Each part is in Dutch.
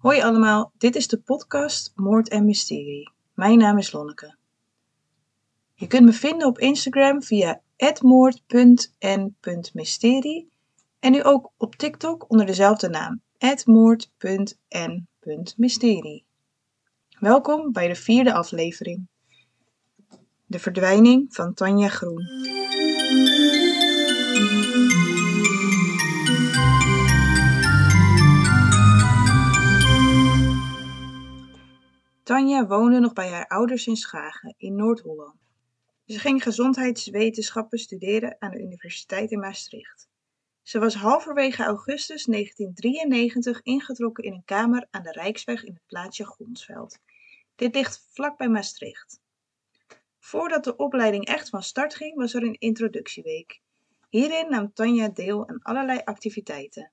Hoi allemaal, dit is de podcast Moord en Mysterie. Mijn naam is Lonneke. Je kunt me vinden op Instagram via moord.n.mysterie en nu ook op TikTok onder dezelfde naam, moord.n.mysterie. Welkom bij de vierde aflevering. De verdwijning van Tanja Groen. Tanja woonde nog bij haar ouders in Schagen in Noord-Holland. Ze ging gezondheidswetenschappen studeren aan de Universiteit in Maastricht. Ze was halverwege augustus 1993 ingetrokken in een kamer aan de Rijksweg in het plaatsje Gonsveld. Dit ligt vlak bij Maastricht. Voordat de opleiding echt van start ging, was er een introductieweek. Hierin nam Tanja deel aan allerlei activiteiten.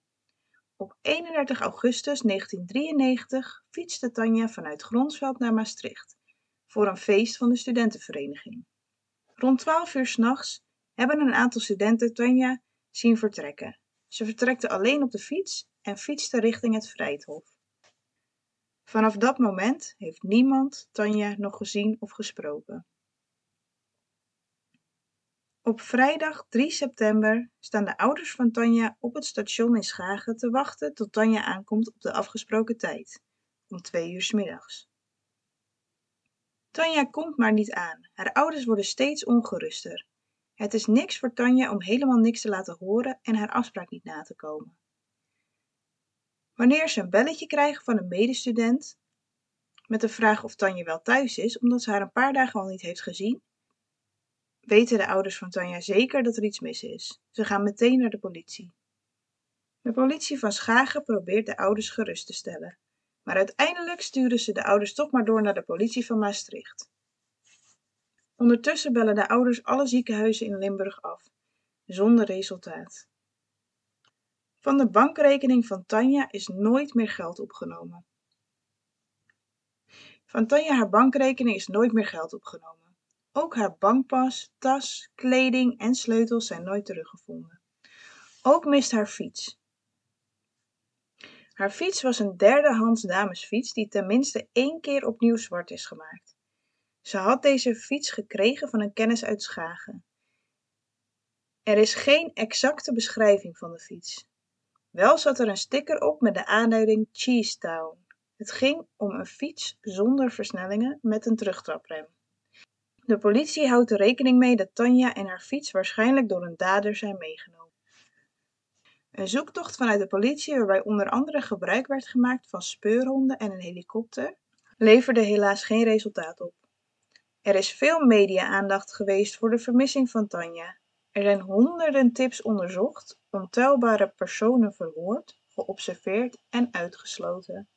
Op 31 augustus 1993 fietste Tanja vanuit Gronsveld naar Maastricht voor een feest van de studentenvereniging. Rond 12 uur s'nachts hebben een aantal studenten Tanja zien vertrekken. Ze vertrekte alleen op de fiets en fietste richting het Vrijthof. Vanaf dat moment heeft niemand Tanja nog gezien of gesproken. Op vrijdag 3 september staan de ouders van Tanja op het station in Schagen te wachten tot Tanja aankomt op de afgesproken tijd, om twee uur s middags. Tanja komt maar niet aan. Haar ouders worden steeds ongeruster. Het is niks voor Tanja om helemaal niks te laten horen en haar afspraak niet na te komen. Wanneer ze een belletje krijgen van een medestudent met de vraag of Tanja wel thuis is, omdat ze haar een paar dagen al niet heeft gezien, weten de ouders van Tanja zeker dat er iets mis is. Ze gaan meteen naar de politie. De politie van Schagen probeert de ouders gerust te stellen, maar uiteindelijk sturen ze de ouders toch maar door naar de politie van Maastricht. Ondertussen bellen de ouders alle ziekenhuizen in Limburg af, zonder resultaat. Van de bankrekening van Tanja is nooit meer geld opgenomen. Van Tanja haar bankrekening is nooit meer geld opgenomen. Ook haar bankpas, tas, kleding en sleutels zijn nooit teruggevonden. Ook mist haar fiets. Haar fiets was een derdehands damesfiets die tenminste één keer opnieuw zwart is gemaakt. Ze had deze fiets gekregen van een kennis uit Schagen. Er is geen exacte beschrijving van de fiets. Wel zat er een sticker op met de aanduiding Cheese Town. Het ging om een fiets zonder versnellingen met een terugtraprem. De politie houdt er rekening mee dat Tanja en haar fiets waarschijnlijk door een dader zijn meegenomen. Een zoektocht vanuit de politie, waarbij onder andere gebruik werd gemaakt van speurhonden en een helikopter, leverde helaas geen resultaat op. Er is veel media-aandacht geweest voor de vermissing van Tanja. Er zijn honderden tips onderzocht, ontelbare personen verhoord, geobserveerd en uitgesloten.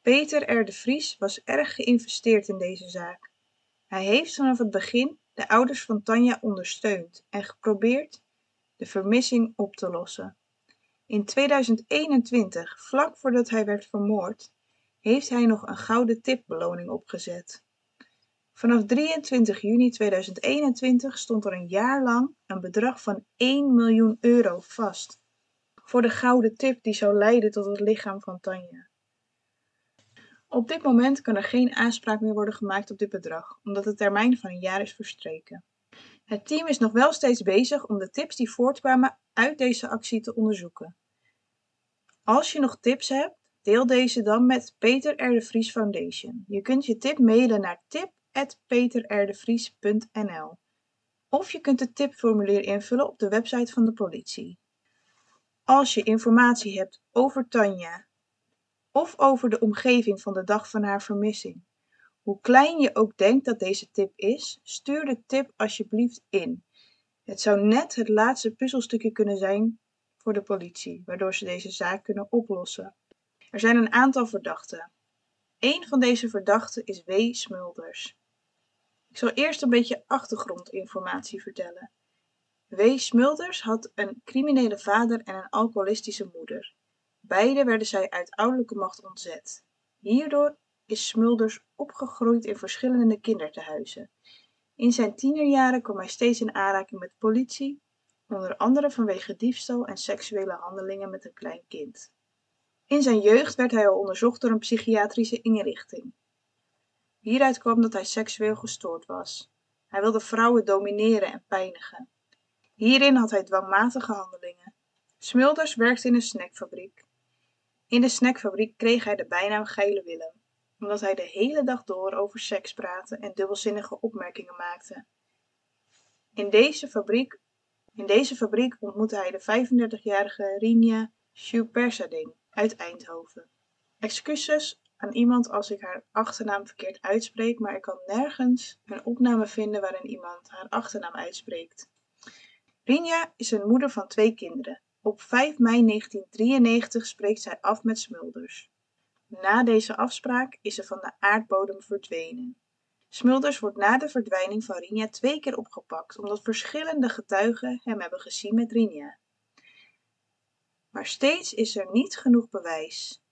Peter R. de Vries was erg geïnvesteerd in deze zaak. Hij heeft vanaf het begin de ouders van Tanja ondersteund en geprobeerd de vermissing op te lossen. In 2021, vlak voordat hij werd vermoord, heeft hij nog een gouden tipbeloning opgezet. Vanaf 23 juni 2021 stond er een jaar lang een bedrag van 1 miljoen euro vast voor de gouden tip die zou leiden tot het lichaam van Tanja. Op dit moment kan er geen aanspraak meer worden gemaakt op dit bedrag, omdat de termijn van een jaar is verstreken. Het team is nog wel steeds bezig om de tips die voortkwamen uit deze actie te onderzoeken. Als je nog tips hebt, deel deze dan met Peter R. Foundation. Je kunt je tip mailen naar tip.peterrdevries.nl of je kunt het tipformulier invullen op de website van de politie. Als je informatie hebt over Tanja, of over de omgeving van de dag van haar vermissing. Hoe klein je ook denkt dat deze tip is, stuur de tip alsjeblieft in. Het zou net het laatste puzzelstukje kunnen zijn voor de politie, waardoor ze deze zaak kunnen oplossen. Er zijn een aantal verdachten. Een van deze verdachten is W. Smulders. Ik zal eerst een beetje achtergrondinformatie vertellen. W. Smulders had een criminele vader en een alcoholistische moeder. Beide werden zij uit ouderlijke macht ontzet. Hierdoor is Smulders opgegroeid in verschillende kindertehuizen. In zijn tienerjaren kwam hij steeds in aanraking met politie, onder andere vanwege diefstal en seksuele handelingen met een klein kind. In zijn jeugd werd hij al onderzocht door een psychiatrische inrichting. Hieruit kwam dat hij seksueel gestoord was. Hij wilde vrouwen domineren en pijnigen. Hierin had hij dwangmatige handelingen. Smulders werkte in een snackfabriek. In de snackfabriek kreeg hij de bijnaam Geile Willem, omdat hij de hele dag door over seks praatte en dubbelzinnige opmerkingen maakte. In deze fabriek, in deze fabriek ontmoette hij de 35-jarige Rinja Schupersading uit Eindhoven. Excuses aan iemand als ik haar achternaam verkeerd uitspreek, maar ik kan nergens een opname vinden waarin iemand haar achternaam uitspreekt. Rinja is een moeder van twee kinderen. Op 5 mei 1993 spreekt zij af met Smulders. Na deze afspraak is ze van de aardbodem verdwenen. Smulders wordt na de verdwijning van Rinja twee keer opgepakt, omdat verschillende getuigen hem hebben gezien met Rinja. Maar steeds is er niet genoeg bewijs.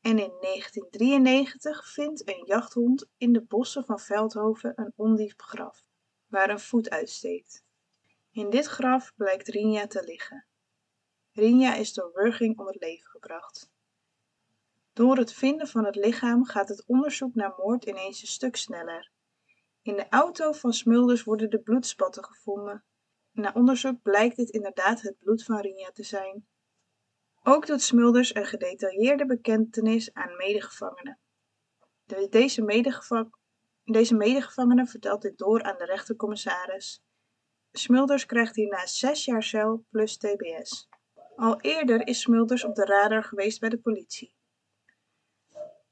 En in 1993 vindt een jachthond in de bossen van Veldhoven een ondiep graf, waar een voet uitsteekt. In dit graf blijkt Rinja te liggen. Rinja is door wurging om het leven gebracht. Door het vinden van het lichaam gaat het onderzoek naar moord ineens een stuk sneller. In de auto van Smulders worden de bloedspatten gevonden. Na onderzoek blijkt dit inderdaad het bloed van Rinja te zijn. Ook doet Smulders een gedetailleerde bekentenis aan medegevangenen. Deze, medegevang deze medegevangene vertelt dit door aan de rechtercommissaris. Smulders krijgt hierna zes jaar cel plus tbs. Al eerder is Smulders op de radar geweest bij de politie.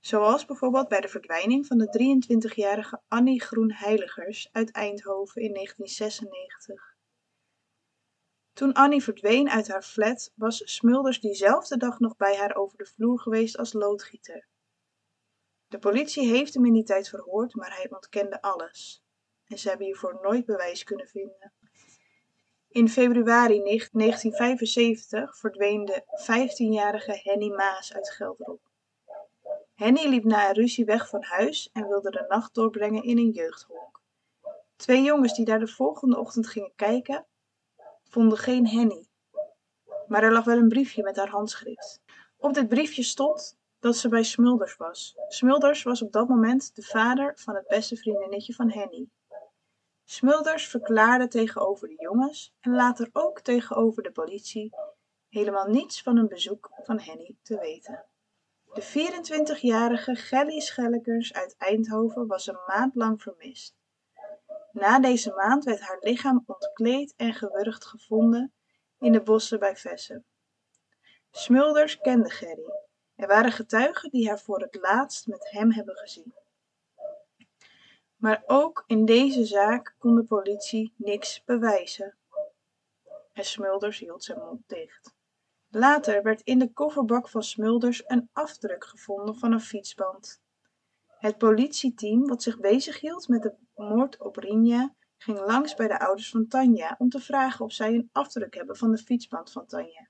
Zoals bijvoorbeeld bij de verdwijning van de 23-jarige Annie Groen-Heiligers uit Eindhoven in 1996. Toen Annie verdween uit haar flat, was Smulders diezelfde dag nog bij haar over de vloer geweest als loodgieter. De politie heeft hem in die tijd verhoord, maar hij ontkende alles. En ze hebben hiervoor nooit bewijs kunnen vinden. In februari 1975 verdween de 15-jarige Henny Maas uit Gelderop. Henny liep na een ruzie weg van huis en wilde de nacht doorbrengen in een jeugdhonk. Twee jongens die daar de volgende ochtend gingen kijken, vonden geen Henny. Maar er lag wel een briefje met haar handschrift. Op dit briefje stond dat ze bij Smulders was. Smulders was op dat moment de vader van het beste vriendinnetje van Henny. Smulders verklaarde tegenover de jongens en later ook tegenover de politie helemaal niets van een bezoek van Henny te weten. De 24-jarige Gelly Schellekers uit Eindhoven was een maand lang vermist. Na deze maand werd haar lichaam ontkleed en gewurgd gevonden in de bossen bij Vessen. Smulders kende Gerry. Er waren getuigen die haar voor het laatst met hem hebben gezien. Maar ook in deze zaak kon de politie niks bewijzen. En Smulders hield zijn mond dicht. Later werd in de kofferbak van Smulders een afdruk gevonden van een fietsband. Het politieteam wat zich bezighield met de moord op Rinja ging langs bij de ouders van Tanja om te vragen of zij een afdruk hebben van de fietsband van Tanja.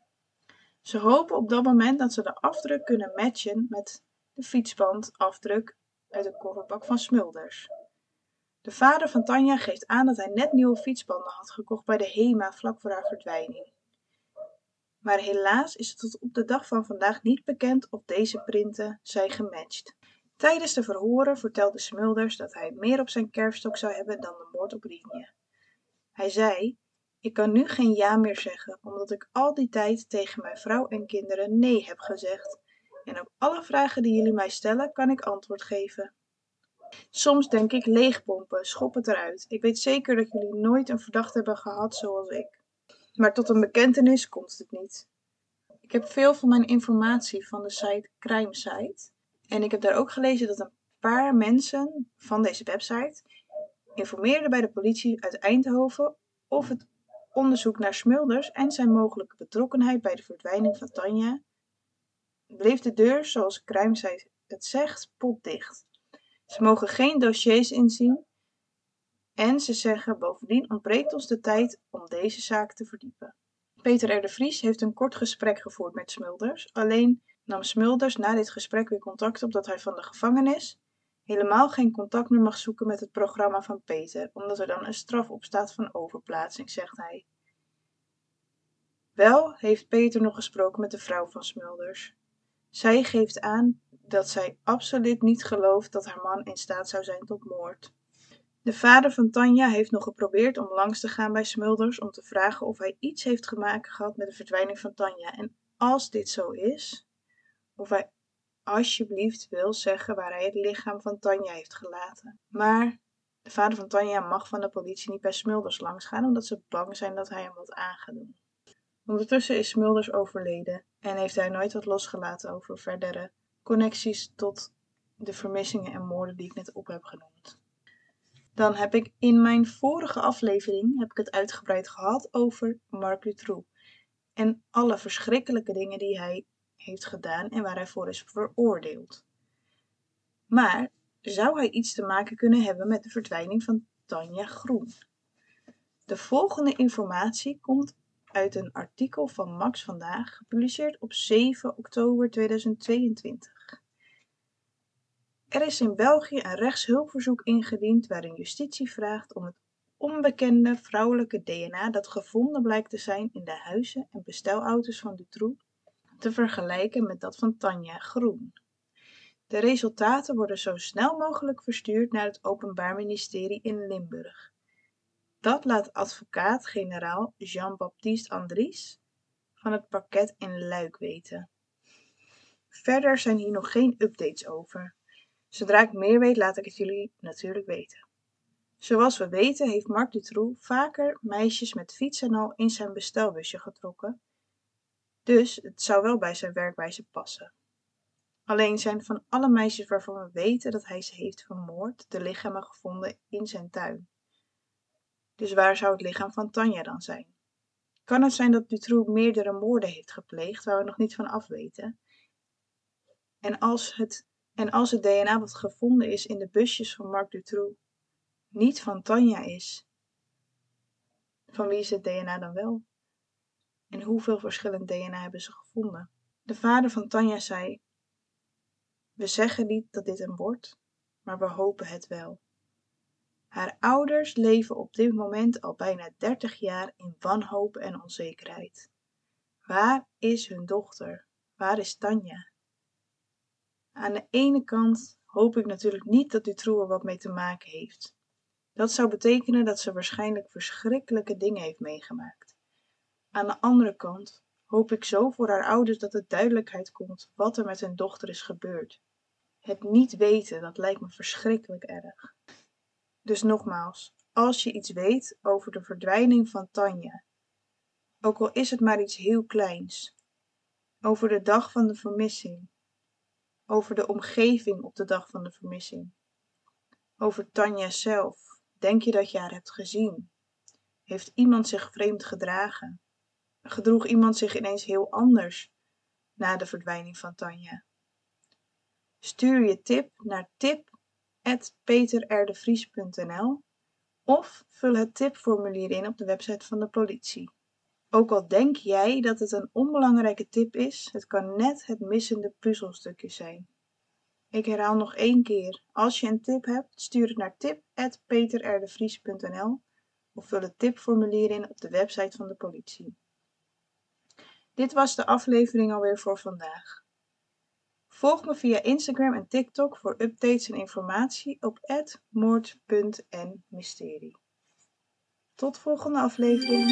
Ze hopen op dat moment dat ze de afdruk kunnen matchen met de fietsbandafdruk uit de kofferbak van Smulders. De vader van Tanja geeft aan dat hij net nieuwe fietsbanden had gekocht bij de HEMA vlak voor haar verdwijning. Maar helaas is het tot op de dag van vandaag niet bekend of deze printen zijn gematcht. Tijdens de verhoren vertelde Smulders dat hij meer op zijn kerfstok zou hebben dan de moord op Rienje. Hij zei: Ik kan nu geen ja meer zeggen, omdat ik al die tijd tegen mijn vrouw en kinderen nee heb gezegd. En op alle vragen die jullie mij stellen, kan ik antwoord geven. Soms denk ik leegpompen, schop het eruit. Ik weet zeker dat jullie nooit een verdachte hebben gehad zoals ik. Maar tot een bekentenis komt het niet. Ik heb veel van mijn informatie van de site Crimesite. En ik heb daar ook gelezen dat een paar mensen van deze website informeerden bij de politie uit Eindhoven of het onderzoek naar Smulders en zijn mogelijke betrokkenheid bij de verdwijning van Tanja bleef de deur, zoals Crimesite het zegt, potdicht. Ze mogen geen dossiers inzien en ze zeggen bovendien ontbreekt ons de tijd om deze zaak te verdiepen. Peter R. Vries heeft een kort gesprek gevoerd met Smulders, alleen nam Smulders na dit gesprek weer contact op dat hij van de gevangenis helemaal geen contact meer mag zoeken met het programma van Peter, omdat er dan een straf op staat van overplaatsing, zegt hij. Wel heeft Peter nog gesproken met de vrouw van Smulders. Zij geeft aan dat zij absoluut niet gelooft dat haar man in staat zou zijn tot moord. De vader van Tanja heeft nog geprobeerd om langs te gaan bij Smulders om te vragen of hij iets heeft gemaakt gehad met de verdwijning van Tanja. En als dit zo is, of hij alsjeblieft wil zeggen waar hij het lichaam van Tanja heeft gelaten. Maar de vader van Tanja mag van de politie niet bij Smulders langs gaan, omdat ze bang zijn dat hij hem wat aan gaat doen. Ondertussen is Smulders overleden en heeft hij nooit wat losgelaten over verdere connecties tot de vermissingen en moorden die ik net op heb genoemd. Dan heb ik in mijn vorige aflevering heb ik het uitgebreid gehad over Marc Dutroux en alle verschrikkelijke dingen die hij heeft gedaan en waar hij voor is veroordeeld. Maar zou hij iets te maken kunnen hebben met de verdwijning van Tanja Groen? De volgende informatie komt uit een artikel van Max vandaag, gepubliceerd op 7 oktober 2022. Er is in België een rechtshulpverzoek ingediend waarin justitie vraagt om het onbekende vrouwelijke DNA dat gevonden blijkt te zijn in de huizen en bestelauto's van Dutroux te vergelijken met dat van Tanja Groen. De resultaten worden zo snel mogelijk verstuurd naar het Openbaar Ministerie in Limburg. Dat laat advocaat-generaal Jean-Baptiste Andries van het parket in Luik weten. Verder zijn hier nog geen updates over. Zodra ik meer weet, laat ik het jullie natuurlijk weten. Zoals we weten heeft Marc Dutroux vaker meisjes met fiets en al in zijn bestelbusje getrokken, dus het zou wel bij zijn werkwijze passen. Alleen zijn van alle meisjes waarvan we weten dat hij ze heeft vermoord, de lichamen gevonden in zijn tuin. Dus waar zou het lichaam van Tanja dan zijn? Kan het zijn dat Dutroux meerdere moorden heeft gepleegd waar we nog niet van afweten? En als het, en als het DNA wat gevonden is in de busjes van Marc Dutroux niet van Tanja is, van wie is het DNA dan wel? En hoeveel verschillend DNA hebben ze gevonden? De vader van Tanja zei: We zeggen niet dat dit een wordt, maar we hopen het wel. Haar ouders leven op dit moment al bijna 30 jaar in wanhoop en onzekerheid. Waar is hun dochter? Waar is Tanja? Aan de ene kant hoop ik natuurlijk niet dat Dutroux er wat mee te maken heeft. Dat zou betekenen dat ze waarschijnlijk verschrikkelijke dingen heeft meegemaakt. Aan de andere kant hoop ik zo voor haar ouders dat er duidelijkheid komt wat er met hun dochter is gebeurd. Het niet weten, dat lijkt me verschrikkelijk erg. Dus nogmaals, als je iets weet over de verdwijning van Tanja, ook al is het maar iets heel kleins, over de dag van de vermissing, over de omgeving op de dag van de vermissing, over Tanja zelf, denk je dat je haar hebt gezien? Heeft iemand zich vreemd gedragen? Gedroeg iemand zich ineens heel anders na de verdwijning van Tanja? Stuur je tip naar tip peterrdevries.nl of vul het tipformulier in op de website van de politie. Ook al denk jij dat het een onbelangrijke tip is, het kan net het missende puzzelstukje zijn. Ik herhaal nog één keer. Als je een tip hebt, stuur het naar tip.peterrdevries.nl of vul het tipformulier in op de website van de politie. Dit was de aflevering alweer voor vandaag. Volg me via Instagram en TikTok voor updates en informatie op moord.nmysterie. Tot volgende aflevering.